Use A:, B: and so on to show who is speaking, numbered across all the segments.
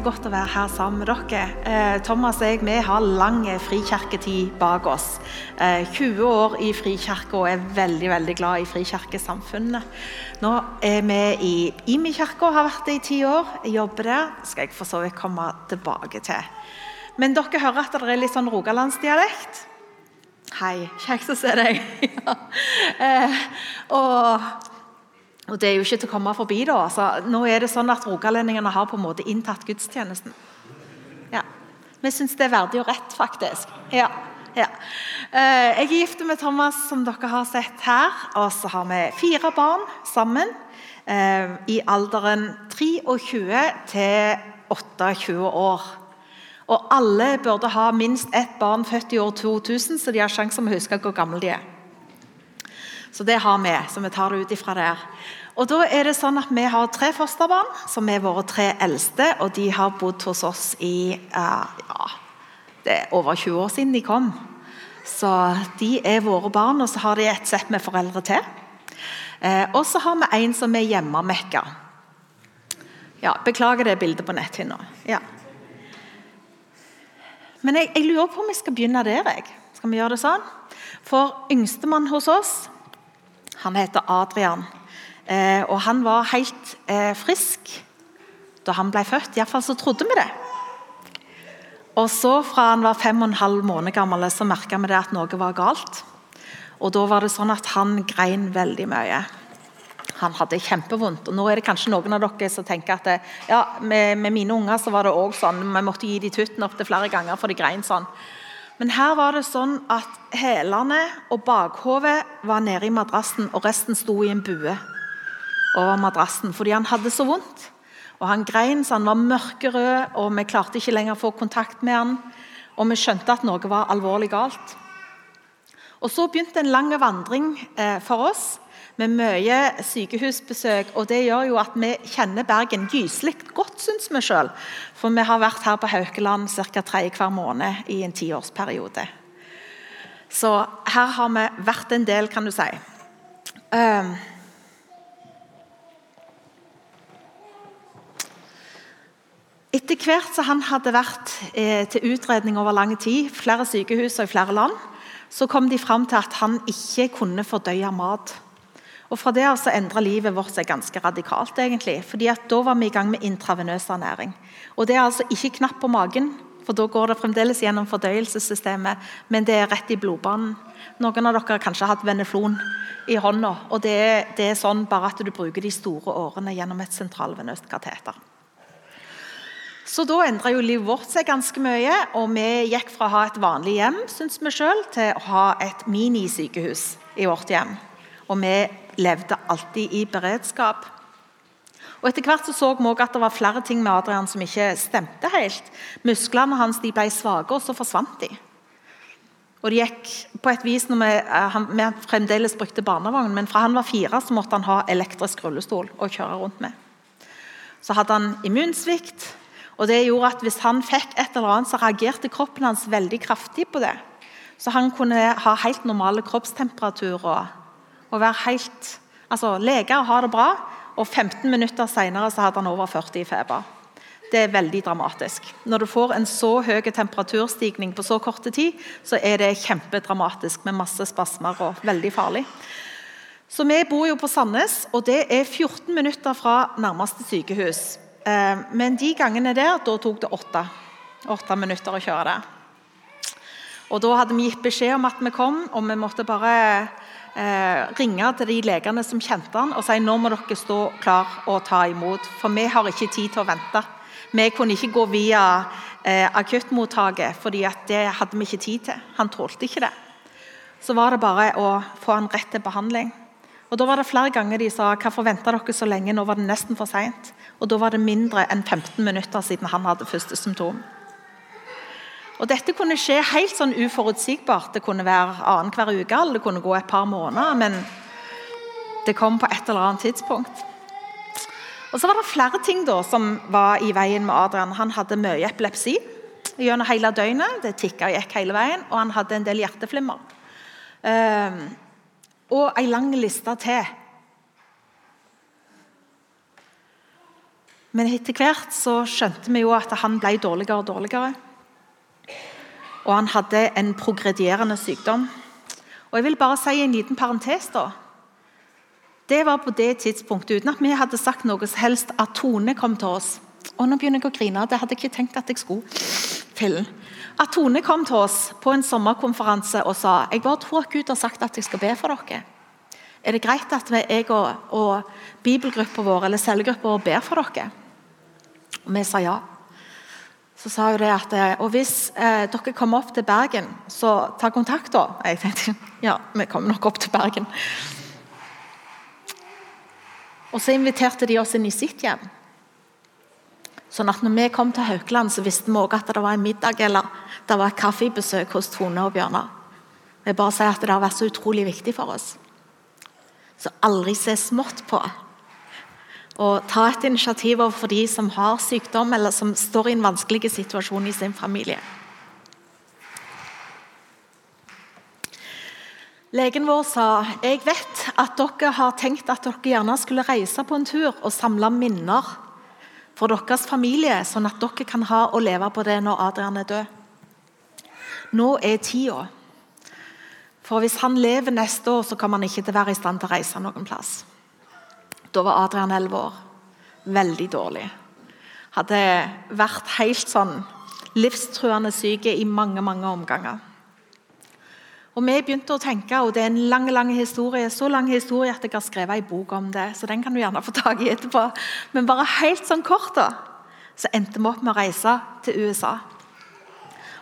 A: veldig godt å være her sammen med dere. Eh, Thomas og jeg vi har lang frikirketid bak oss. Eh, 20 år i frikirke og er veldig veldig glad i frikirkesamfunnet. Nå er vi i Imi kirke og har vært det i ti år. Jeg jobber der. skal jeg for så vidt komme tilbake til. Men dere hører at det er litt sånn rogalandsdialekt? Hei, kjekt å se deg. ja. eh, og og Det er jo ikke til å komme forbi. da. Altså, nå er det sånn at Rogalendingene har på en måte inntatt gudstjenesten. Ja. Vi syns det er verdig og rett, faktisk. Ja. ja. Eh, jeg er gift med Thomas, som dere har sett her. Og så har vi fire barn sammen. Eh, I alderen 23 til 28 år. Og alle burde ha minst ett barn født i år 2000, så de har sjanse til å huske hvor gamle de er. Så det har vi, så vi tar det ut ifra der. Og da er det sånn at Vi har tre fosterbarn, som er våre tre eldste. og De har bodd hos oss i uh, ja, det er over 20 år siden de kom. Så de er våre barn, og så har de et sett med foreldre til. Uh, og så har vi en som er hjemmemekka. Ja, beklager det bildet på netthinna. Ja. Men jeg, jeg, lurer på om jeg skal begynne der. jeg. Skal vi gjøre det sånn? For yngstemann hos oss, han heter Adrian. Eh, og han var helt eh, frisk da han ble født. Iallfall så trodde vi det. Og så Fra han var fem og en halv måned gammel, så merka vi det at noe var galt. Og Da var det sånn at han grein veldig mye. Han hadde kjempevondt. og Nå er det kanskje noen av dere som tenker at det, ja, med, med, mine unger så var det også sånn. Vi måtte gi de tutten opp til flere ganger, for de grein sånn. Men her var det sånn at hælene og bakhovet var nede i madrassen, og resten sto i en bue over madrassen fordi han hadde så vondt. Og Han grein så han var mørkerød, og vi klarte ikke lenger å få kontakt med han. Og vi skjønte at noe var alvorlig galt. Og Så begynte en lang vandring eh, for oss med mye sykehusbesøk. og Det gjør jo at vi kjenner Bergen gyselig godt, syns vi sjøl. For vi har vært her på Haukeland ca. tre hver måned i en tiårsperiode. Så her har vi vært en del, kan du si. Uh, Etter hvert som han hadde vært eh, til utredning over lang tid, flere sykehus og i flere land, så kom de fram til at han ikke kunne fordøye mat. Og Fra det av så endra livet vårt seg ganske radikalt. egentlig, fordi at Da var vi i gang med intravenøs ernæring. Og Det er altså ikke knapp på magen, for da går det fremdeles gjennom fordøyelsessystemet, men det er rett i blodbanen. Noen av dere har kanskje hatt veneflon i hånda. og det er, det er sånn bare at du bruker de store årene gjennom et sentralvenøst kateter. Så da endra livet vårt seg ganske mye, og vi gikk fra å ha et vanlig hjem synes vi selv, til å ha et minisykehus i vårt hjem. Og vi levde alltid i beredskap. Og Etter hvert så, så vi også at det var flere ting med Adrian som ikke stemte helt. Musklene hans de ble svake, og så forsvant de. Og det gikk på et vis når vi, eh, han, vi fremdeles brukte barnevogn, men fra han var fire så måtte han ha elektrisk rullestol å kjøre rundt med. Så hadde han immunsvikt, og det gjorde at Hvis han fikk et eller annet, så reagerte kroppen hans veldig kraftig på det. Så han kunne ha helt normale kroppstemperaturer og være helt altså leger har det bra, og 15 minutter senere så hadde han over 40 i feber. Det er veldig dramatisk. Når du får en så høy temperaturstigning på så kort tid, så er det kjempedramatisk med masse spasmer og veldig farlig. Så Vi bor jo på Sandnes, og det er 14 minutter fra nærmeste sykehus. Eh, men de gangene der, da tok det åtte, åtte minutter å kjøre det. Og Da hadde vi gitt beskjed om at vi kom, og vi måtte bare eh, ringe til de legene som kjente han og si nå må dere stå klar og ta imot, for vi har ikke tid til å vente. Vi kunne ikke gå via eh, akuttmottaket, for det hadde vi ikke tid til. Han tålte ikke det. Så var det bare å få han rett til behandling. Og Da var det flere ganger de sa 'hvorfor venta dere så lenge', nå var det nesten for seint. Og da var det mindre enn 15 minutter siden han hadde første symptom. Og Dette kunne skje helt sånn uforutsigbart. Det kunne være annenhver uke eller det kunne gå et par måneder. Men det kom på et eller annet tidspunkt. Og Så var det flere ting da som var i veien med Adrian. Han hadde mye epilepsi gjennom hele døgnet. Det tikka og gikk hele veien. Og han hadde en del hjerteflimmer. Um, og ei lang liste til. Men etter hvert så skjønte vi jo at han ble dårligere og dårligere. Og han hadde en progredierende sykdom. Og jeg vil bare si en liten parentes. da. Det var på det tidspunktet, uten at vi hadde sagt noe som helst, at Tone kom til oss. Og nå begynner jeg å grine. Det hadde jeg ikke tenkt at jeg skulle. Fillen. At Tone kom til oss på en sommerkonferanse og sa jeg bare tror at Gud har sagt at jeg skal be for dere. Er det greit at jeg og, og bibelgruppa vår eller cellegruppa vår ber for dere? Og vi sa ja. Så sa hun det at og hvis eh, dere kommer opp til Bergen, så ta kontakt, da. Jeg tenkte ja, vi kommer nok opp til Bergen. Og så inviterte de oss inn i sitt hjem. Sånn at når vi kom til Haukeland, så visste vi også at det var en middag eller det var et kaffebesøk hos Tone og Bjørnar. Jeg bare sier at Det har vært så utrolig viktig for oss. Så aldri se smått på. Og ta et initiativ overfor de som har sykdom eller som står i en vanskelig situasjon i sin familie. Legen vår sa jeg vet at dere har tenkt at dere gjerne skulle reise på en tur og samle minner for deres familie, sånn at dere kan ha og leve på det når Adrian er død. Nå er tida. For hvis han lever neste år, så kommer han ikke til å være i stand til å reise noen plass. Da var Adrian 11 år. Veldig dårlig. Hadde vært helt sånn livstruende syk i mange, mange omganger. Og Vi begynte å tenke, og det er en lang lang historie, så lang historie at jeg har skrevet en bok om det. så den kan du gjerne få tak i etterpå. Men bare helt sånn kort da, så endte vi opp med å reise til USA.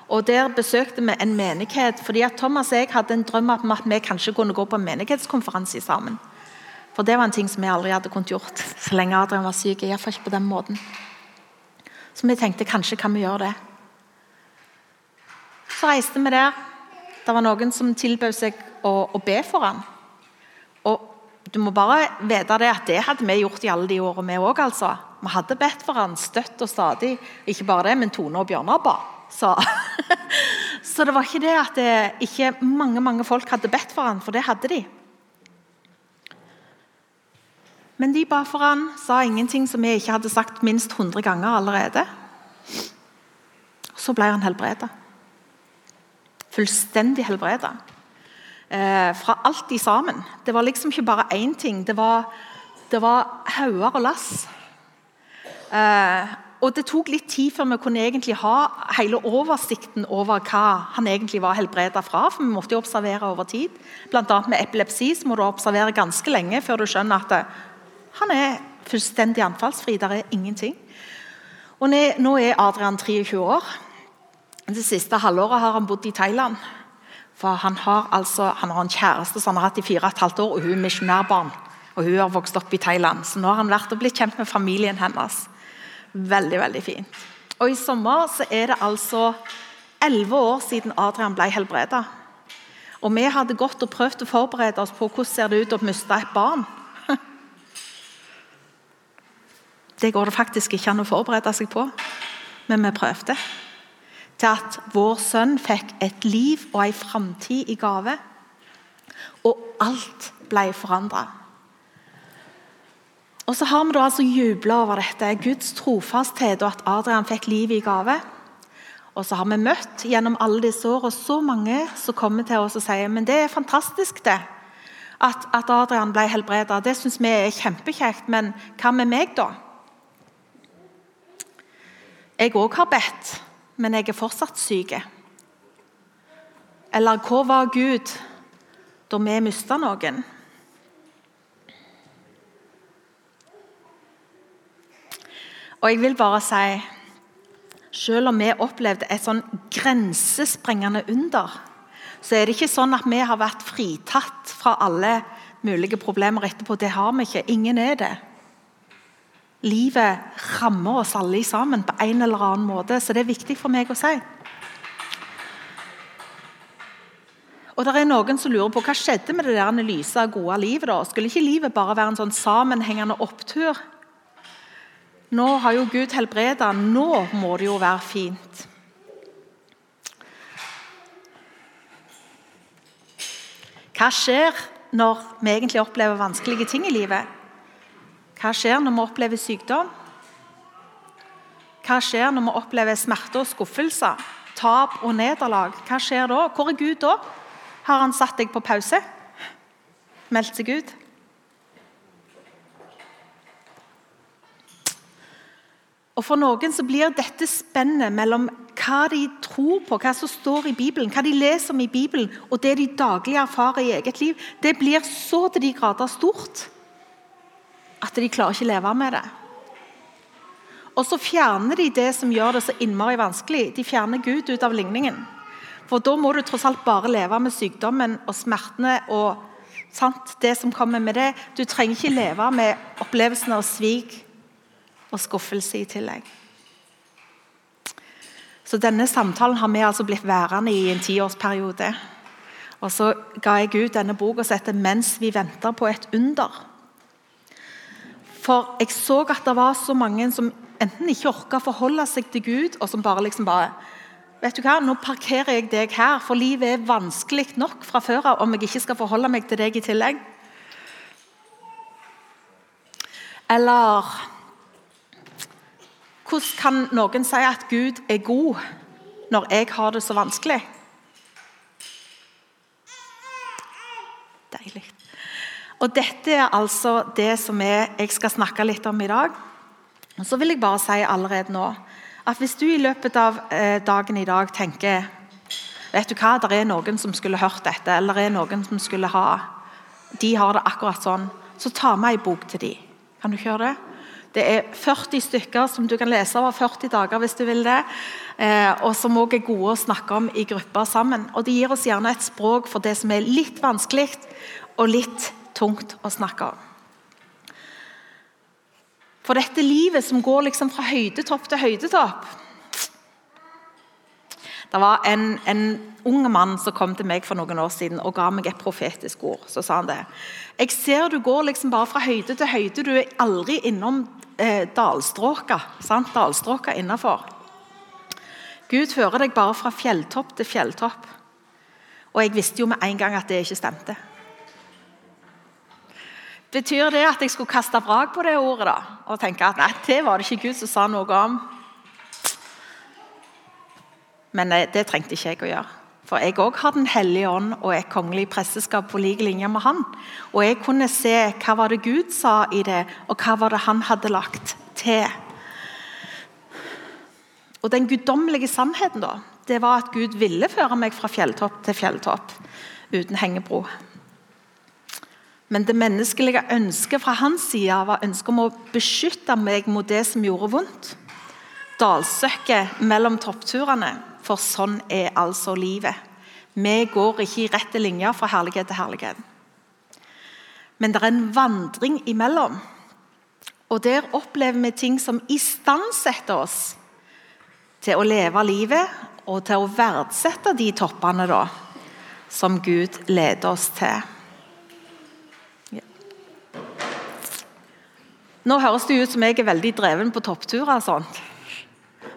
A: Og Der besøkte vi en menighet. fordi at Thomas og jeg hadde en drøm om at vi kanskje kunne gå på en menighetskonferanse sammen. For Det var en ting som jeg aldri hadde kunnet gjort så lenge Adrian var syk. Iallfall ikke på den måten. Så vi tenkte kanskje kan vi gjøre det. Så reiste vi der. Det var noen som tilbød seg å, å, be for ham. Og du må bare vite det at det hadde vi gjort i alle de årene, vi òg. Altså. Vi hadde bedt for ham støtt og stadig. Ikke bare det, men Tone og Bjørnar ba. Så. Så det var ikke det at det ikke mange mange folk hadde bedt for ham, for det hadde de. Men de ba for han, sa ingenting som vi ikke hadde sagt minst 100 ganger allerede. Så ble han helbredet fullstendig helbreda. Eh, fra alt i sammen. Det var liksom ikke bare én ting. Det var, det var hauger og lass. Eh, og Det tok litt tid før vi kunne egentlig ha hele oversikten over hva han egentlig var helbreda fra. for Vi måtte jo observere over tid. Blant annet med epilepsi så må du observere ganske lenge før du skjønner at det, han er fullstendig anfallsfri. Der er ingenting. Og Nå er Adrian 23 år. Det siste halvåret har han bodd i Thailand. For Han har altså, han har en kjæreste som han har hatt i fire og et halvt år, og hun er misjonærbarn. Og Hun har vokst opp i Thailand, så nå har han vært og blitt kjent med familien hennes. Veldig, veldig fint. Og I sommer så er det altså elleve år siden Adrian ble helbreda. Og vi hadde gått og prøvd å forberede oss på hvordan ser ut å miste et barn. Det går det faktisk ikke an å forberede seg på, men vi prøvde til at vår sønn fikk et liv og en framtid i gave. Og alt ble forandra. Og så har vi da altså jubla over dette, Guds trofasthet og at Adrian fikk liv i gave. Og så har vi møtt gjennom alle disse årene så mange som kommer til oss og sier men det er fantastisk det, at, at Adrian ble helbreda. Det syns vi er kjempekjekt, men hva med meg, da? Jeg òg har bedt men jeg er fortsatt syk. Eller hvor var Gud da vi mista noen? Og jeg vil bare si Selv om vi opplevde et sånn grensesprengende under, så er det ikke sånn at vi har vært fritatt fra alle mulige problemer etterpå. Det har vi ikke. Ingen er det. Livet rammer oss alle sammen på en eller annen måte, så det er viktig for meg å si. Og det er Noen som lurer på hva skjedde med det der lyse, gode livet. da? Skulle ikke livet bare være en sånn sammenhengende opptur? Nå har jo Gud helbreda, nå må det jo være fint. Hva skjer når vi egentlig opplever vanskelige ting i livet? Hva skjer når vi opplever sykdom? hva skjer når vi opplever smerte og skuffelse? Tap og nederlag? Hva skjer da? Hvor er Gud da? Har han satt deg på pause? Meldt seg ut? Og For noen så blir dette spennet mellom hva de tror på, hva som står i Bibelen, hva de leser om i Bibelen, og det de daglig erfarer i eget liv, det blir så til de grader stort at de klarer ikke leve med det. Og så fjerner de det som gjør det så innmari vanskelig. De fjerner Gud ut av ligningen. For da må du tross alt bare leve med sykdommen og smertene og sant, det som kommer med det. Du trenger ikke leve med opplevelsen av svik og skuffelse i tillegg. Så Denne samtalen har vi altså blitt værende i en tiårsperiode. Og Så ga jeg ut denne boka som heter 'Mens vi venter på et under'. For jeg så at det var så mange som enten ikke orka forholde seg til Gud, og som bare liksom bare Vet du hva, Nå parkerer jeg deg her, for livet er vanskelig nok fra før av om jeg ikke skal forholde meg til deg i tillegg. Eller hvordan kan noen si at Gud er god når jeg har det så vanskelig? Deilig. Og Dette er altså det som jeg skal snakke litt om i dag. Og så vil jeg bare si allerede nå at hvis du i løpet av eh, dagen i dag tenker vet du hva, det er noen som skulle hørt dette, eller det er noen som skulle ha De har det akkurat sånn. Så ta med ei bok til de. Kan du ikke gjøre det? Det er 40 stykker som du kan lese over 40 dager hvis du vil det. Eh, og som også er gode å snakke om i grupper sammen. Og De gir oss gjerne et språk for det som er litt vanskelig og litt tungt å snakke om. For dette livet som går liksom fra høydetopp til høydetopp Det var en, en ung mann som kom til meg for noen år siden og ga meg et profetisk ord. Så sa han det. Jeg ser du går liksom bare fra høyde til høyde. Du er aldri innom eh, dalstråka. Sant? Dalstråka innafor. Gud fører deg bare fra fjelltopp til fjelltopp. Og jeg visste jo med en gang at det ikke stemte. Betyr det at jeg skulle kaste vrak på det ordet da? og tenke at nei, det var det ikke Gud som sa noe om? Men eh, det trengte ikke jeg å gjøre. For jeg òg har Den hellige ånd og et kongelig presteskap på like linje med han. Og jeg kunne se hva var det Gud sa i det, og hva var det han hadde lagt til. Og Den guddommelige sannheten da, det var at Gud ville føre meg fra fjelltopp til fjelltopp uten hengebro. Men det menneskelige ønsket fra hans side var ønsket om å beskytte meg mot det som gjorde vondt. Dalsøkket mellom toppturene for sånn er altså livet. Vi går ikke i rette linjer fra herlighet til herlighet. Men det er en vandring imellom. Og der opplever vi ting som istandsetter oss til å leve livet og til å verdsette de toppene da, som Gud leder oss til. Nå høres det ut som jeg er veldig dreven på toppturer.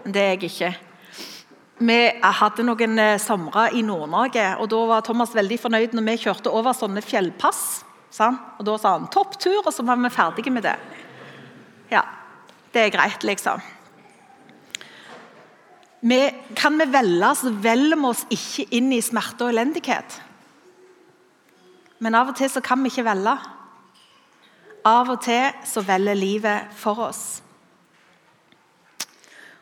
A: Men det er jeg ikke. Vi hadde noen eh, somre i Nord-Norge, og da var Thomas veldig fornøyd når vi kjørte over sånne fjellpass. Sant? Og Da sa han 'topptur', og så var vi ferdige med det. Ja, det er greit, liksom. Vi, kan vi velge, så velger vi oss ikke inn i smerte og elendighet. Men av og til så kan vi ikke velge. Av og til så velger livet for oss.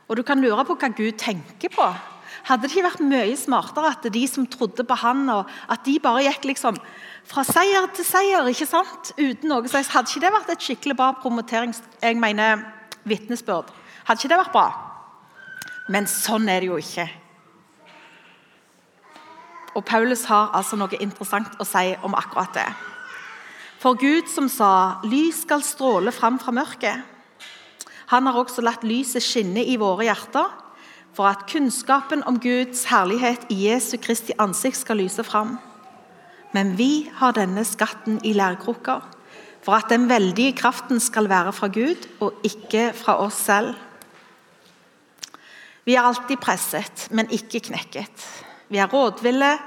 A: Og Du kan lure på hva Gud tenker på. Hadde det ikke vært mye smartere at de som trodde på han, og at de bare gikk liksom fra seier til seier, ikke sant? uten noe slags, Hadde ikke det vært et skikkelig bra promoterings... Jeg mener vitnesbyrd. Hadde ikke det vært bra? Men sånn er det jo ikke. Og Paulus har altså noe interessant å si om akkurat det. For Gud som sa 'lys skal stråle fram fra mørket', han har også latt lyset skinne i våre hjerter, for at kunnskapen om Guds herlighet i Jesu Kristi ansikt skal lyse fram. Men vi har denne skatten i lærkrukker, for at den veldige kraften skal være fra Gud og ikke fra oss selv. Vi er alltid presset, men ikke knekket. Vi er rådville,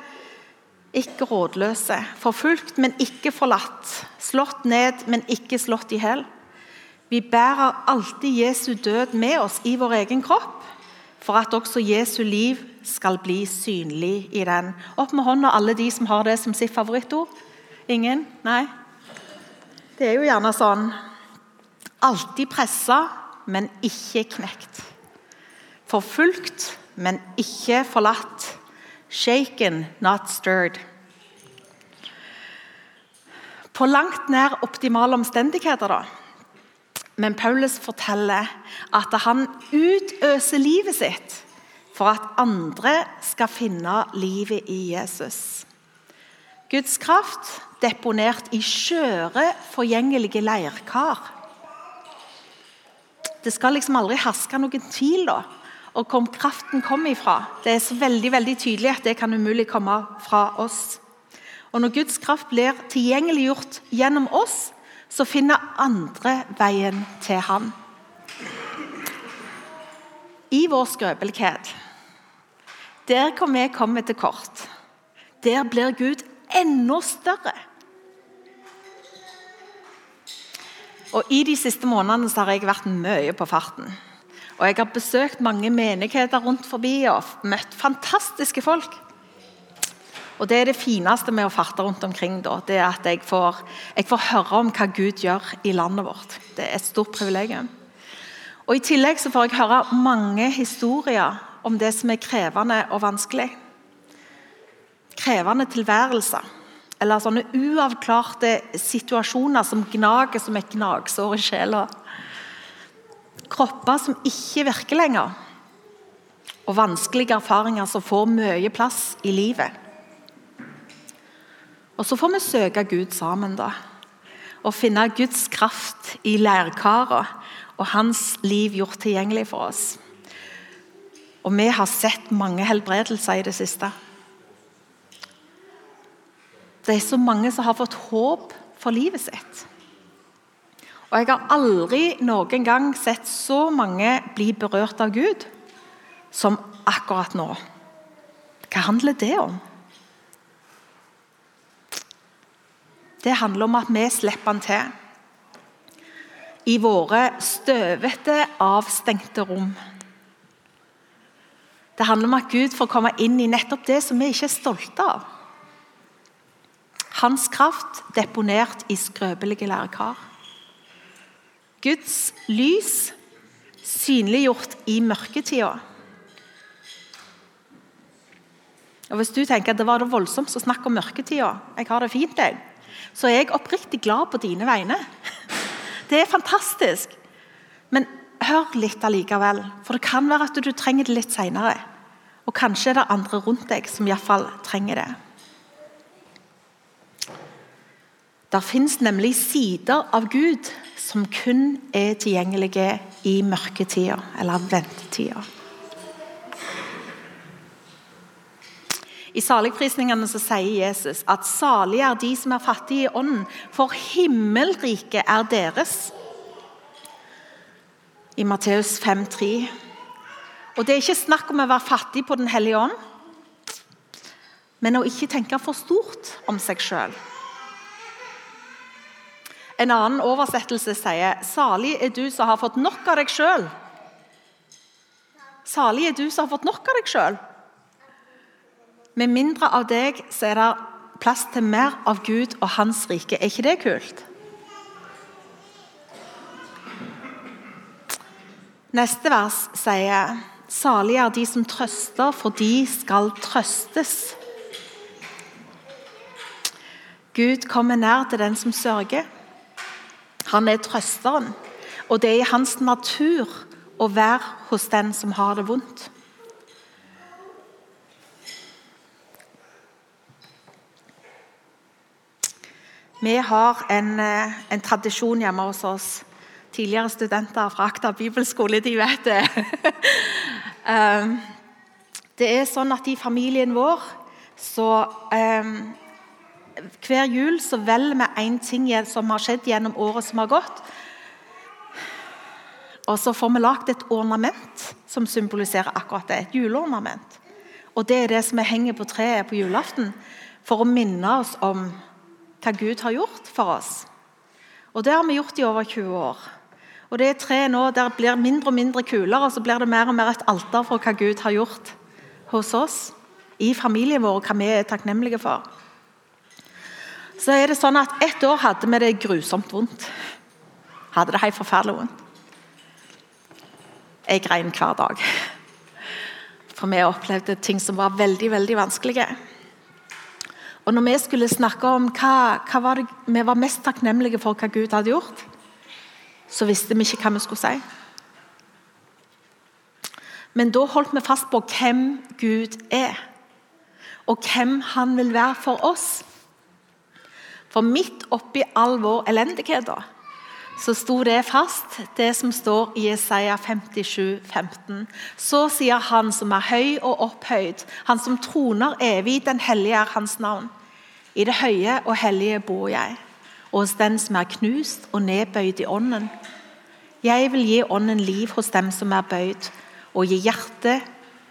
A: ikke rådløse. Forfulgt, men ikke forlatt. Slått ned, men ikke slått i hjel. Vi bærer alltid Jesu død med oss i vår egen kropp, for at også Jesu liv skal bli synlig i den. Opp med hånda alle de som har det som sitt favorittord. Ingen? Nei? Det er jo gjerne sånn. Alltid pressa, men ikke knekt. Forfulgt, men ikke forlatt. Shaken, not stirred. På langt nær optimale omstendigheter, da. Men Paulus forteller at han utøser livet sitt for at andre skal finne livet i Jesus. Guds kraft deponert i skjøre, forgjengelige leirkar. Det skal liksom aldri herske noen tvil da, om hvor kraften kommer ifra. Det er så veldig, veldig tydelig at det kan umulig komme fra oss. Og Når Guds kraft blir tilgjengeliggjort gjennom oss, så finner andre veien til Han. I vår skrøpelighet, der hvor vi kommer til kort, der blir Gud enda større. Og I de siste månedene har jeg vært mye på farten. Og Jeg har besøkt mange menigheter rundt forbi og møtt fantastiske folk. Og Det er det fineste med å farte rundt omkring. Da, det er at jeg får, jeg får, høre om hva Gud gjør i landet vårt. Det er et stort privilegium. Og I tillegg så får jeg høre mange historier om det som er krevende og vanskelig. Krevende tilværelser eller sånne uavklarte situasjoner som gnager som et gnagsår i sjela. Kropper som ikke virker lenger, og vanskelige erfaringer som får mye plass i livet. Og Så får vi søke Gud sammen, da. Og finne Guds kraft i leirkaret og hans liv gjort tilgjengelig for oss. Og vi har sett mange helbredelser i det siste. Det er så mange som har fått håp for livet sitt. Og Jeg har aldri noen gang sett så mange bli berørt av Gud som akkurat nå. Hva handler det om? Det handler om at vi slipper han til. I våre støvete, avstengte rom. Det handler om at Gud får komme inn i nettopp det som vi ikke er stolte av. Hans kraft deponert i skrøpelige lærkar. Guds lys synliggjort i mørketida. Og Hvis du tenker at det var det voldsomt å snakke om mørketida, jeg har det fint, jeg, så er jeg oppriktig glad på dine vegne. Det er fantastisk. Men hør litt allikevel, for det kan være at du trenger det litt seinere. Og kanskje er det andre rundt deg som iallfall trenger det. Det fins nemlig sider av Gud som kun er tilgjengelige i mørketida, eller ventetida. I saligprisningene så sier Jesus at salige er de som er fattige i ånden, for himmelriket er deres. I Matteus 5,3. Og Det er ikke snakk om å være fattig på Den hellige ånd, men å ikke tenke for stort om seg sjøl. En annen oversettelse sier 'Salig er du som har fått nok av deg sjøl'. Salig er du som har fått nok av deg sjøl. Med mindre av deg så er det plass til mer av Gud og Hans rike. Er ikke det kult? Neste vers sier Salige er de som trøster, for de skal trøstes. Gud kommer nær til den som sørger. Han er trøsteren, og det er i hans natur å være hos den som har det vondt. Vi har en, eh, en, tradisjon hjemme hos oss. Tidligere studenter fra Akta bibelskole de vet det. Um, det er sånn at I familien vår så um, hver jul så velger vi én ting som har skjedd gjennom året som har gått. Og så får vi lagd et ornament som symboliserer akkurat det. Et juleornament. Og Det er det som vi henger på treet på julaften for å minne oss om hva Gud har gjort for oss. Og Det har vi gjort i over 20 år. Og det treet nå der blir mindre og mindre kuler, og så blir det mer og mer et alter for hva Gud har gjort hos oss, i familien vår, og hva vi er takknemlige for. Så er det sånn at Ett år hadde vi det grusomt vondt. Hadde det helt forferdelig vondt. Jeg grein hver dag. For vi opplevde ting som var veldig, veldig vanskelige. Og når vi skulle snakke om hva, hva var det vi var mest takknemlige for hva Gud hadde gjort, så visste vi ikke hva vi skulle si. Men da holdt vi fast på hvem Gud er, og hvem han vil være for oss. For midt oppi all vår elendighet da, så sto det fast, det som står i Jesaja 57, 15. Så sier Han som er høy og opphøyd, Han som troner evig, den hellige er Hans navn. I det høye og hellige bor jeg, og hos den som er knust og nedbøyd i ånden. Jeg vil gi ånden liv hos dem som er bøyd, og gi hjertet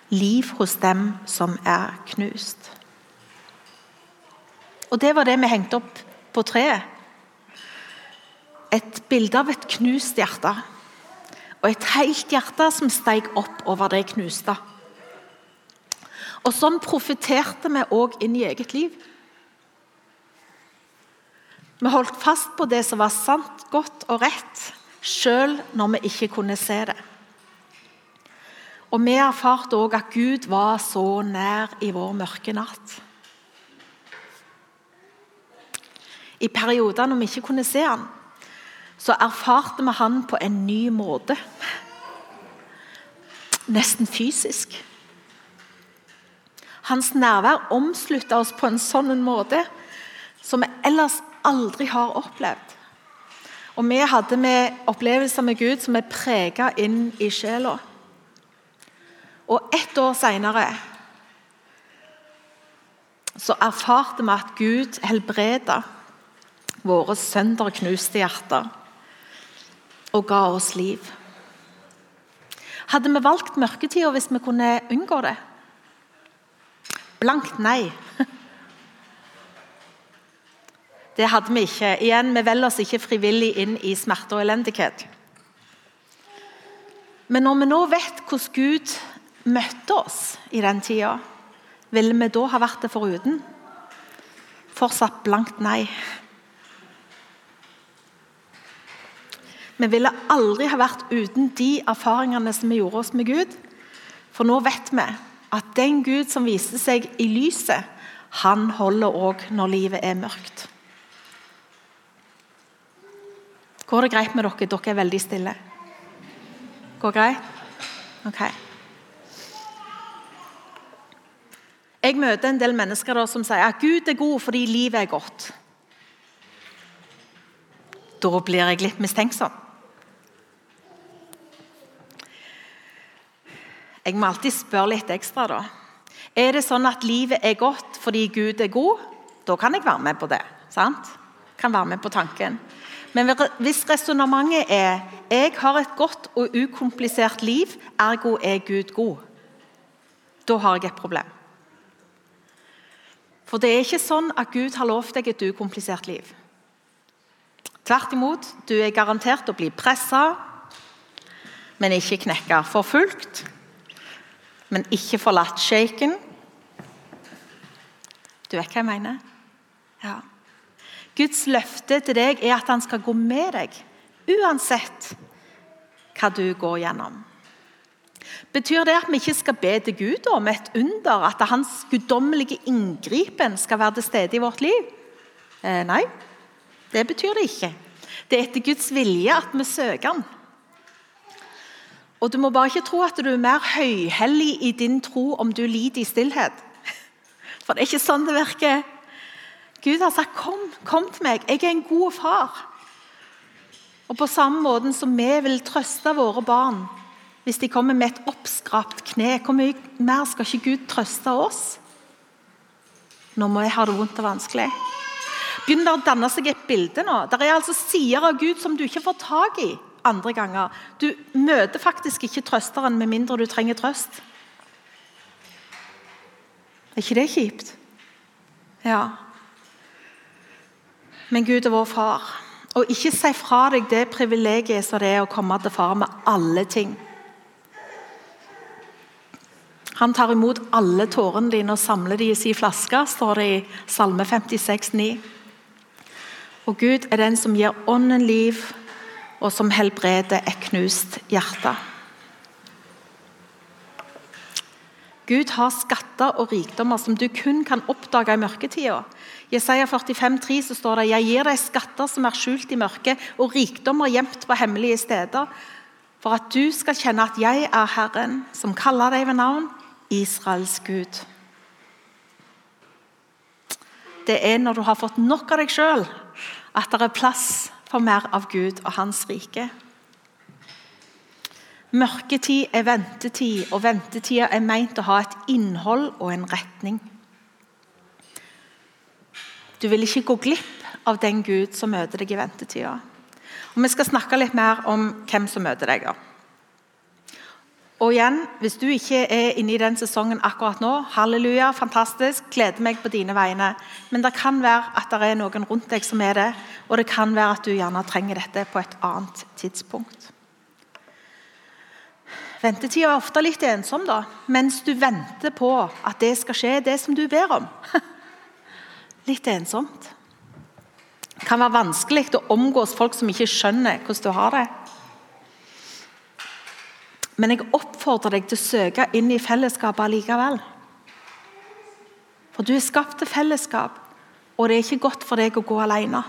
A: liv hos dem som er knust. Og Det var det vi hengte opp på treet et bilde av et knust hjerte. Og et helt hjerte som steg opp over det knuste. Og Sånn profeterte vi òg inn i eget liv. Vi holdt fast på det som var sant, godt og rett, sjøl når vi ikke kunne se det. Og Vi erfarte òg at Gud var så nær i vår mørke natt. I perioder når vi ikke kunne se han, så erfarte vi han på en ny måte. Nesten fysisk. Hans nærvær omslutta oss på en sånn måte som vi ellers aldri har opplevd. Og Vi hadde med opplevelser med Gud som er prega inn i sjela. Og ett år seinere så erfarte vi at Gud helbreda våre sønderknuste hjerter og ga oss liv. Hadde vi valgt mørketida hvis vi kunne unngå det? Blankt nei. Det hadde vi ikke. Igjen, Vi velger oss ikke frivillig inn i smerte og elendighet. Men når vi nå vet hvordan Gud møtte oss i den tida, ville vi da ha vært det foruten? Fortsatt blankt nei. Vi ville aldri ha vært uten de erfaringene som vi gjorde oss med Gud. For nå vet vi at den Gud som viser seg i lyset, han holder òg når livet er mørkt. Går det greit med dere? Dere er veldig stille. Går det greit? Ok. Jeg møter en del mennesker som sier at Gud er god fordi livet er godt. Da blir jeg litt mistenksom. Jeg må alltid spørre litt ekstra. da. Er det sånn at livet er godt fordi Gud er god? Da kan jeg være med på det. sant? Kan være med på tanken. Men hvis resonnementet er jeg har et godt og ukomplisert liv, ergo er Gud god, da har jeg et problem. For det er ikke sånn at Gud har lovt deg et ukomplisert liv. Tvert imot, du er garantert å bli pressa, men ikke knekka. Forfulgt, men ikke forlatt sjeiken. Du vet hva jeg mener? Ja. Guds løfte til deg er at han skal gå med deg uansett hva du går gjennom. Betyr det at vi ikke skal be til Gud om et under? At hans guddommelige inngripen skal være til stede i vårt liv? Eh, nei, det betyr det ikke. Det er etter Guds vilje at vi søker Han. Og Du må bare ikke tro at du er mer høyhellig i din tro om du lider i stillhet. For det er ikke sånn det virker. Gud har sagt, 'Kom, kom til meg. Jeg er en god far.' Og På samme måte som vi vil trøste våre barn hvis de kommer med et oppskrapt kne, hvor mye mer skal ikke Gud trøste oss? Nå må jeg ha det vondt og vanskelig. Begynner det å danne seg et bilde nå? Det er altså sider av Gud som du ikke får tak i andre ganger. Du møter faktisk ikke trøsteren med mindre du trenger trøst. Er ikke det kjipt? Ja. Men Gud er vår far, Og ikke si fra deg det privilegiet som det er å komme til far med alle ting. Han tar imot alle tårene dine og samler de i sin flaske, står det i Salme 56, 9. Og Gud er den som gir ånden liv, og som helbreder et knust hjerte. Gud har skatter og rikdommer som du kun kan oppdage i mørketida. Jesaja 45,3 så står det «Jeg gir deg skatter som er skjult i mørket, og rikdommer gjemt på hemmelige steder, for at du skal kjenne at jeg er Herren, som kaller deg ved navn, Israels Gud. Det er når du har fått nok av deg sjøl, at det er plass for mer av Gud og Hans rike. Mørketid er ventetid, og ventetida er meint å ha et innhold og en retning. Du vil ikke gå glipp av den Gud som møter deg i ventetida. Vi skal snakke litt mer om hvem som møter deg. Og igjen, Hvis du ikke er inne i den sesongen akkurat nå, halleluja, fantastisk, gleder meg på dine vegne. Men det kan være at det er noen rundt deg som er det, og det kan være at du gjerne trenger dette på et annet tidspunkt. Ventetida er ofte litt ensom, da, mens du venter på at det skal skje, det som du ber om. litt ensomt. Det kan være vanskelig å omgås folk som ikke skjønner hvordan du har det. Men jeg oppfordrer deg til å søke inn i fellesskapet allikevel. For du er skapt til fellesskap, og det er ikke godt for deg å gå alene.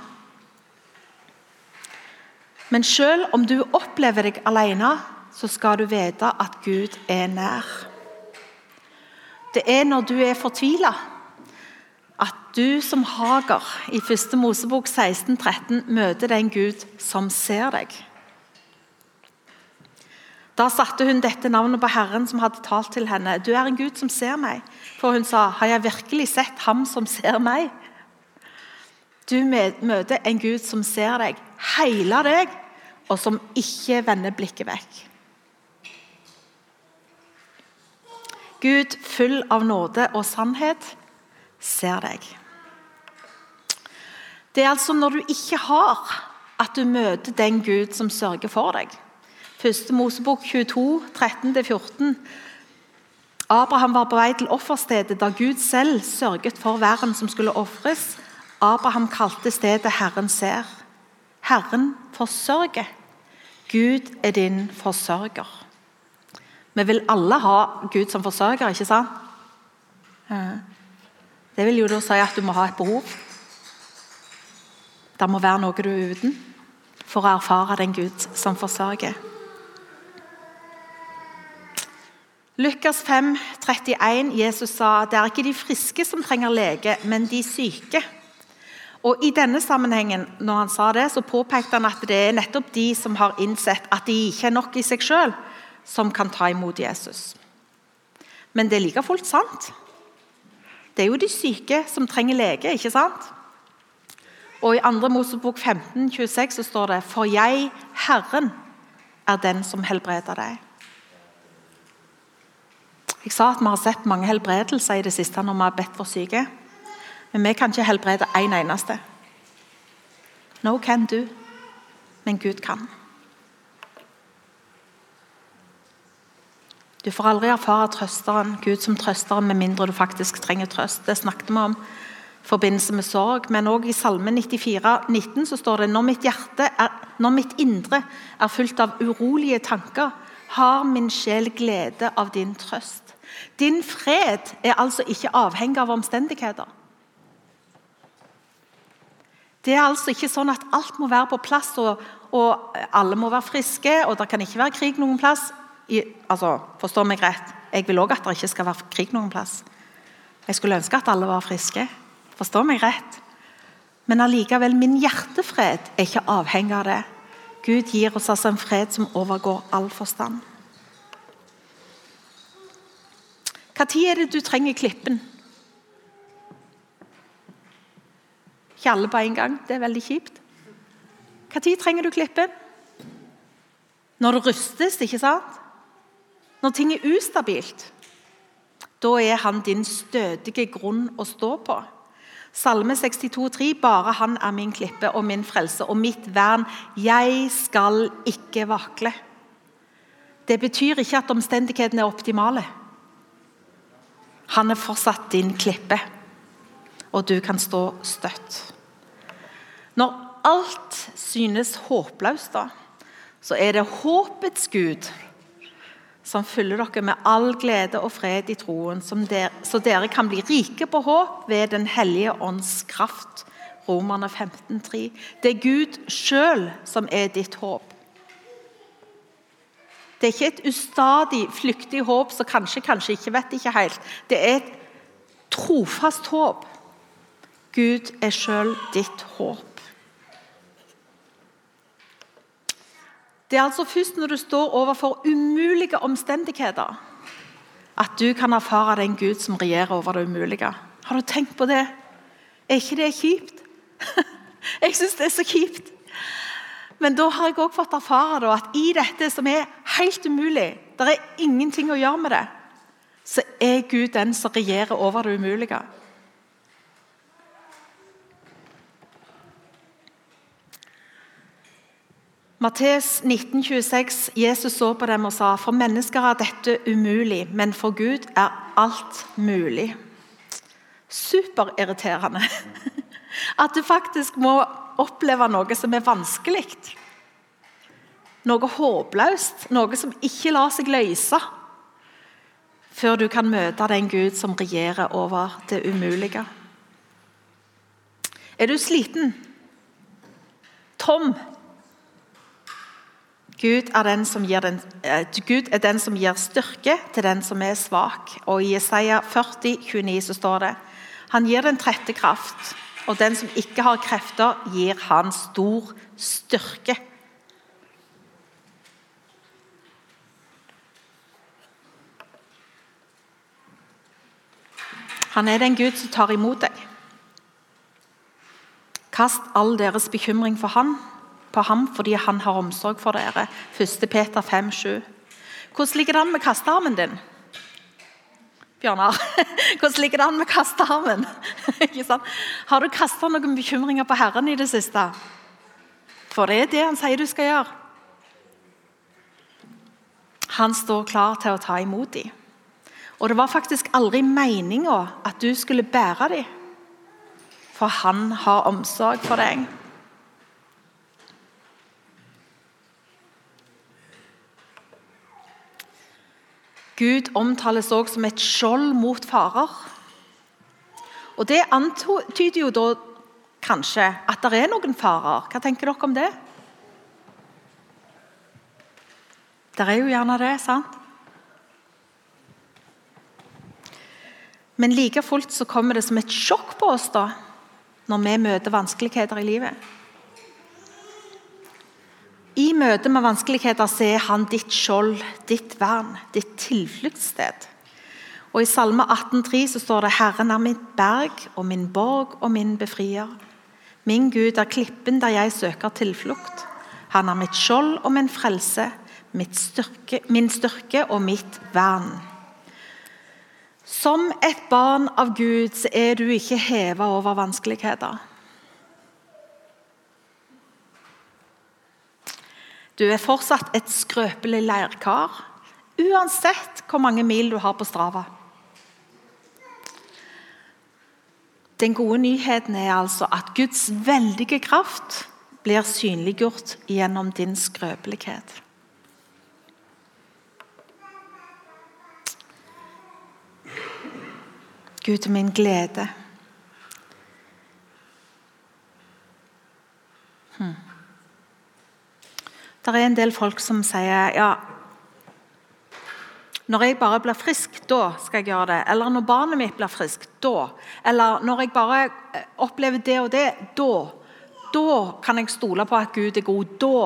A: Men selv om du opplever deg alene, så skal du vite at Gud er nær. Det er når du er fortvila, at du som Hager i 1. Mosebok 16, 13 møter den Gud som ser deg. Da satte hun dette navnet på Herren som hadde talt til henne. Du er en Gud som ser meg. For hun sa, har jeg virkelig sett ham som ser meg? Du møter en Gud som ser deg, hele deg, og som ikke vender blikket vekk. Gud full av nåde og sannhet ser deg. Det er altså når du ikke har, at du møter den Gud som sørger for deg. Første Mosebok 22, 13-14. Abraham var på vei til offerstedet da Gud selv sørget for verden som skulle ofres. Abraham kalte stedet 'Herren ser'. Herren forsørger. Gud er din forsørger. Vi vil alle ha Gud som forsørger, ikke sant? Det vil jo da si at du må ha et behov. Det må være noe du er uten for å erfare den Gud som forsørger. Lukas 5, 31, Jesus sa det er ikke de friske som trenger lege, men de syke. Og I denne sammenhengen når han sa det, så påpekte han at det er nettopp de som har innsett at de ikke er nok i seg selv, som kan ta imot Jesus. Men det er like fullt sant. Det er jo de syke som trenger lege, ikke sant? Og I 2. Mosebok 15, 26 så står det For jeg, Herren, er den som helbreder deg. Jeg sa at vi har sett mange helbredelser i det siste når vi har bedt for syke. Men vi kan ikke helbrede én en eneste. No can do, men Gud kan. Du får aldri erfare trøsteren, Gud som trøsteren med mindre du faktisk trenger trøst. Det snakket vi om i forbindelse med sorg. Men òg i Salme 94, 19 så står det når mitt, er, når mitt indre er fullt av urolige tanker, har min sjel glede av din trøst. Din fred er altså ikke avhengig av omstendigheter. Det er altså ikke sånn at alt må være på plass, og, og alle må være friske, og det kan ikke være krig noen plass i, altså, Forstå meg rett. Jeg vil òg at det ikke skal være krig noen plass. Jeg skulle ønske at alle var friske. Forstå meg rett. Men allikevel, min hjertefred er ikke avhengig av det. Gud gir oss altså en fred som overgår all forstand. Når er det du trenger klippen? Ikke alle på en gang. Det er veldig kjipt. Når trenger du klippen? Når det rustes, ikke sant? Når ting er ustabilt, da er han din stødige grunn å stå på. Salme 62, 62,3.: Bare han er min klippe og min frelse og mitt vern. Jeg skal ikke vakle. Det betyr ikke at omstendighetene er optimale. Han er fortsatt din klippe, og du kan stå støtt. Når alt synes håpløst, da, så er det håpets Gud som fyller dere med all glede og fred i troen, der, så dere kan bli rike på håp ved Den hellige ånds kraft. Romerne 15,3. Det er Gud sjøl som er ditt håp. Det er ikke et ustadig, flyktig håp som kanskje, kanskje ikke vet ikke helt. Det er et trofast håp. Gud er sjøl ditt håp. Det er altså først når du står overfor umulige omstendigheter, at du kan erfare den Gud som regjerer over det umulige. Har du tenkt på det? Er ikke det kjipt? Jeg syns det er så kjipt. Men da har jeg også fått erfare at i dette som er helt umulig, det er ingenting å gjøre med det, så er Gud den som regjerer over det umulige. Matteus 19,26, Jesus så på dem og sa for mennesker er dette umulig, men for Gud er alt mulig. Superirriterende at du faktisk må oppleve noe som er vanskelig. Noe håpløst, noe som ikke lar seg løse. Før du kan møte den Gud som regjerer over det umulige. Er du sliten? Tom? Gud er, den som gir den, eh, Gud er den som gir styrke til den som er svak. Og I Jesaja 40, 29 så står det Han gir den trette kraft, og den som ikke har krefter, gir han stor styrke. Han er den Gud som tar imot deg. Kast all deres bekymring for Han, på ham fordi han har omsorg for dere. 1. Peter 5, 7. Hvordan ligger det an med kastearmen din? Bjørnar, hvordan ligger det an med kastearmen? har du kasta noen bekymringer på Herren i det siste? For det er det han sier du skal gjøre. Han står klar til å ta imot dem. Og det var faktisk aldri meninga at du skulle bære dem. For han har omsorg for deg. Gud omtales også som et skjold mot farer. Og Det antyder jo da kanskje at det er noen farer. Hva tenker dere om det? Det er jo gjerne det, sant? Men like fullt så kommer det som et sjokk på oss da, når vi møter vanskeligheter i livet. I møte med vanskeligheter så er han ditt skjold, ditt vern, ditt tilfluktssted. Og I Salme 18,3 så står det 'Herren er mitt berg og min borg og min befrier'. Min Gud er klippen der jeg søker tilflukt. Han er mitt skjold og min frelse, styrke, min styrke og mitt vern. Som et barn av Gud så er du ikke heva over vanskeligheter. Du er fortsatt et skrøpelig leirkar, uansett hvor mange mil du har på Strava. Den gode nyheten er altså at Guds veldige kraft blir synliggjort gjennom din skrøpelighet. Gud min glede. Hmm. Det er en del folk som sier ja, når jeg bare blir frisk, da skal jeg gjøre det. Eller når barnet mitt blir frisk, da. Eller når jeg bare eh, opplever det og det, da. Da kan jeg stole på at Gud er god. Da.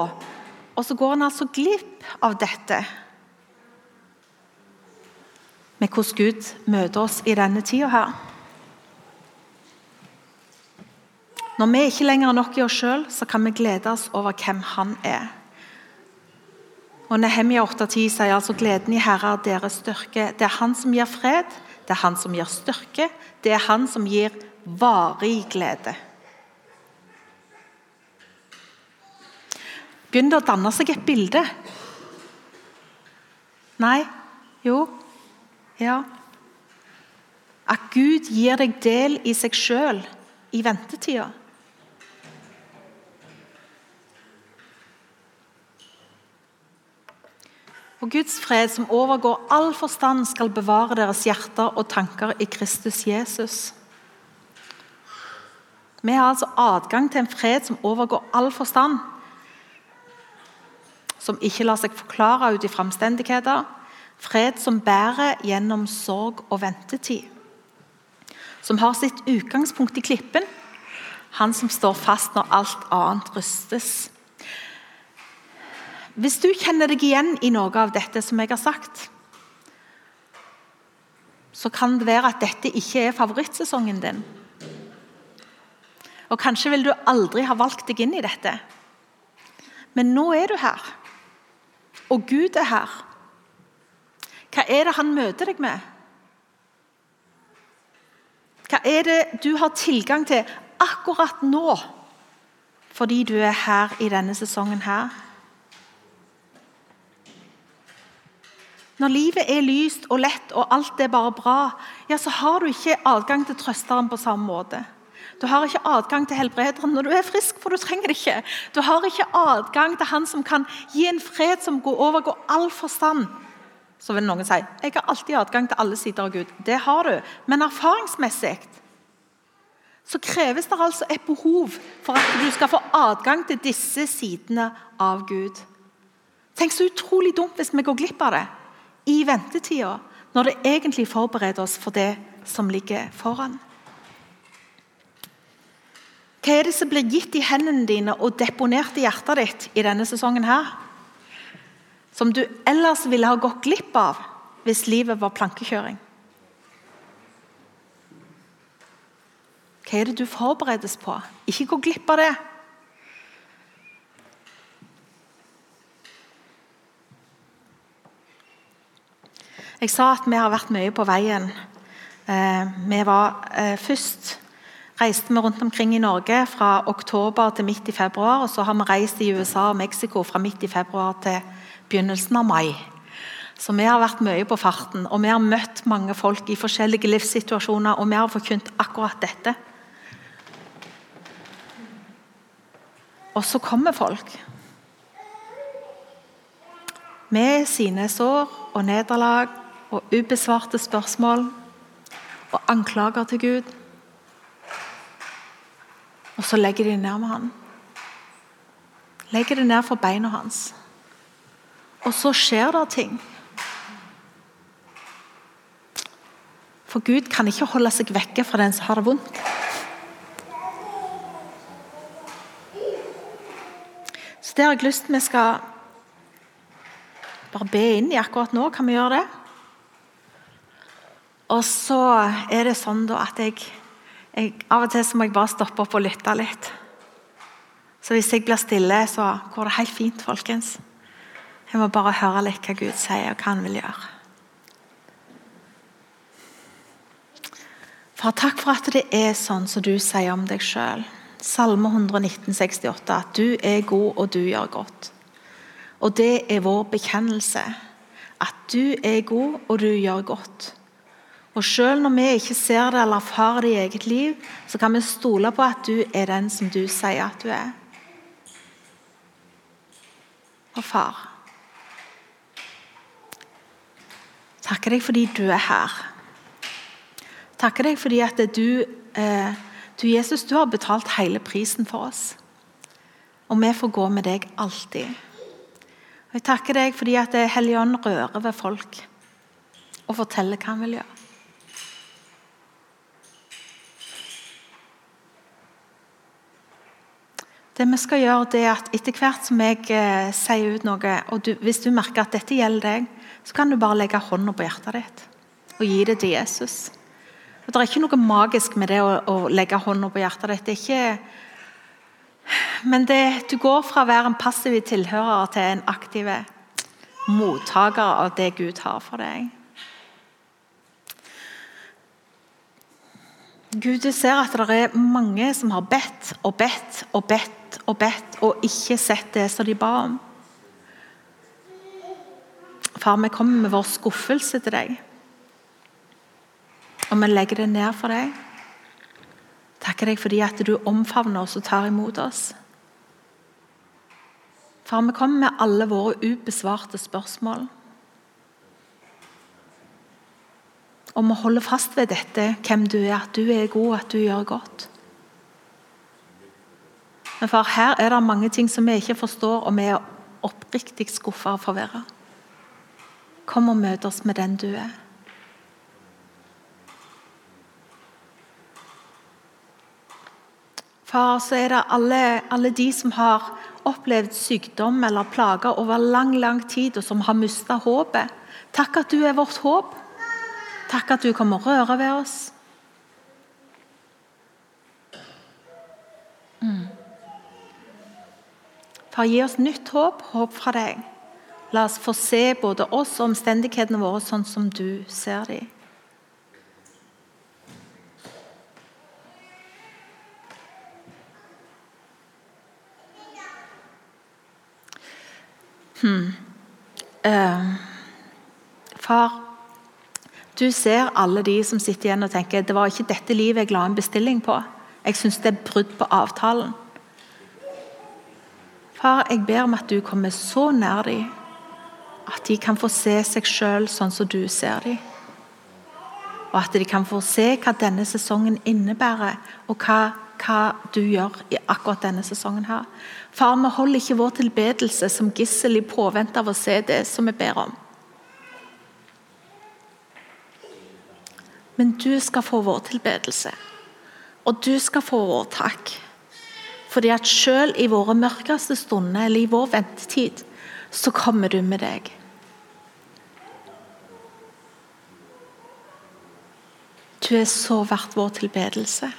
A: Og så går en altså glipp av dette. Med hvordan Gud møter oss i denne tida her. Når vi ikke lenger er nok i oss sjøl, kan vi glede oss over hvem Han er. Og Nehemia 8,10 sier altså gleden i Herre er deres styrke. Det er Han som gir fred, det er Han som gir styrke, det er Han som gir varig glede. Begynn å danne seg et bilde? Nei? Jo? Ja. At Gud gir deg del i seg sjøl i ventetida. Og Guds fred, som overgår all forstand, skal bevare deres hjerter og tanker i Kristus Jesus. Vi har altså adgang til en fred som overgår all forstand. Som ikke lar seg forklare ut i omstendigheter. Fred som bærer gjennom sorg og ventetid. Som har sitt utgangspunkt i klippen. Han som står fast når alt annet rystes. Hvis du kjenner deg igjen i noe av dette som jeg har sagt, så kan det være at dette ikke er favorittsesongen din. Og Kanskje vil du aldri ha valgt deg inn i dette. Men nå er du her. Og Gud er her. Hva er det han møter deg med? Hva er det du har tilgang til akkurat nå, fordi du er her i denne sesongen her? Når livet er lyst og lett og alt er bare bra, ja, så har du ikke adgang til trøsteren på samme måte. Du har ikke adgang til helbrederen når du er frisk, for du trenger det ikke. Du har ikke adgang til han som kan gi en fred som går overgår all forstand. Så vil noen si jeg har alltid adgang til alle sider av Gud. Det har du, men erfaringsmessig så kreves det altså et behov for at du skal få adgang til disse sidene av Gud. Tenk så utrolig dumt hvis vi går glipp av det i ventetida, når det egentlig forbereder oss for det som ligger foran. Hva er det som blir gitt i hendene dine og deponert i hjertet ditt i denne sesongen? her? Som du ellers ville ha gått glipp av hvis livet var plankekjøring? Hva er det du forberedes på? Ikke gå glipp av det. Jeg sa at vi har vært mye på veien. Eh, vi var eh, Først reiste vi rundt omkring i Norge fra oktober til midt i februar. og Så har vi reist i USA og Mexico fra midt i februar til begynnelsen av mai. Så vi har vært mye på farten, og vi har møtt mange folk i forskjellige livssituasjoner. Og vi har forkynt akkurat dette. Og så kommer folk. Med sine sår og nederlag og ubesvarte spørsmål og anklager til Gud. Og så legger de ned med han. Legger det ned for beina hans. Og så skjer det ting. For Gud kan ikke holde seg vekke fra den som har det vondt. Så det har jeg lyst til vi skal bare be inn i akkurat nå. Kan vi gjøre det? Og så er det sånn at jeg, jeg, Av og til så må jeg bare stoppe opp og lytte litt. Så hvis jeg blir stille, så går det helt fint, folkens. Jeg må bare høre litt hva Gud sier, og hva han vil gjøre. Far, takk for at det er sånn som du sier om deg sjøl. Salme 119, 68, at du er god, og du gjør godt. Og det er vår bekjennelse. At du er god, og du gjør godt. Og Selv når vi ikke ser det eller erfarer det i eget liv, så kan vi stole på at du er den som du sier at du er. Og far Takker deg fordi du er her. Takker deg fordi at du, eh, du Jesus, du har betalt hele prisen for oss. Og vi får gå med deg alltid. Og Jeg takker deg fordi at Helligånd rører ved folk og forteller hva han vil gjøre. Det vi skal gjøre, det er at etter hvert som jeg eh, sier ut noe, og du, hvis du merker at dette gjelder deg, så kan du bare legge hånda på hjertet ditt og gi det til Jesus. Og det er ikke noe magisk med det å, å legge hånda på hjertet ditt. Det er ikke, men det, du går fra å være en passiv tilhører til en aktiv mottaker av det Gud har for deg. Gud, du ser at det er mange som har bedt og bedt og bedt og bedt og ikke sett det som de ba om. Far, vi kommer med vår skuffelse til deg. Og vi legger det ned for deg. Takker deg fordi at du omfavner oss og tar imot oss. Far, vi kommer med alle våre ubesvarte spørsmål. Og vi holder fast ved dette, hvem du er, at du er god, at du gjør godt. Men far, her er det mange ting som vi ikke forstår, og vi er oppriktig skuffa og forvirra. Kom og møt oss med den du er. Far, så er det alle, alle de som har opplevd sykdom eller plager over lang lang tid, og som har mista håpet. Takk at du er vårt håp. Takk at du kommer og rører ved oss. Far, gi oss nytt håp, håp fra deg. La oss få se både oss og omstendighetene våre sånn som du ser dem. Hmm. Uh, far, du ser alle de som sitter igjen og tenker det var ikke dette livet jeg la en bestilling på. Jeg syns det er brudd på avtalen. Far, jeg ber om at du kommer så nær dem at de kan få se seg sjøl sånn som du ser dem. Og at de kan få se hva denne sesongen innebærer, og hva, hva du gjør i akkurat denne sesongen. her. Far, vi holder ikke vår tilbedelse som gissel i påvente av å se det som vi ber om. Men du skal få vår tilbedelse, og du skal få vår takk. Fordi at selv i våre mørkeste stunder, eller i vår ventetid, så kommer du med deg. Du er så verdt vår tilbedelse.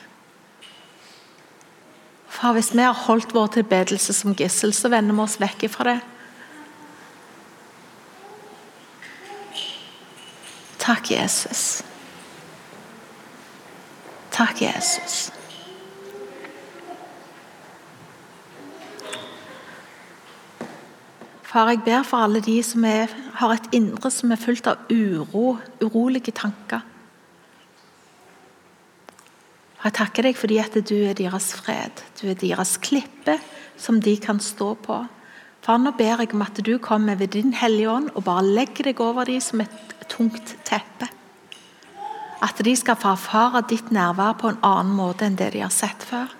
A: Far, hvis vi har holdt vår tilbedelse som gissel, så vender vi oss vekk fra det. Takk, Jesus. Takk, Jesus. Far, jeg ber for alle de som er, har et indre som er fullt av uro, urolige tanker. Jeg takker deg fordi at du er deres fred. Du er deres klippe som de kan stå på. Far, nå ber jeg om at du kommer ved din Hellige Ånd og bare legger deg over dem som et tungt teppe. At de skal få erfare ditt nærvær på en annen måte enn det de har sett før.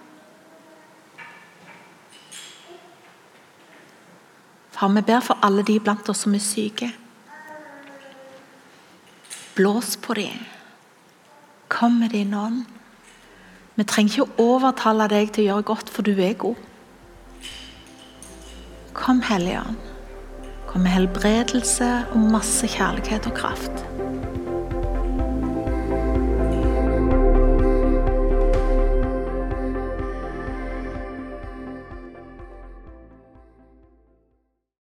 A: Far, vi ber for alle de blant oss som er syke. Blås på dem. Kom med din ånd. Vi trenger ikke å overtale deg til å gjøre godt, for du er god. Kom, Hellige Ånd. Kom med helbredelse og masse kjærlighet og kraft.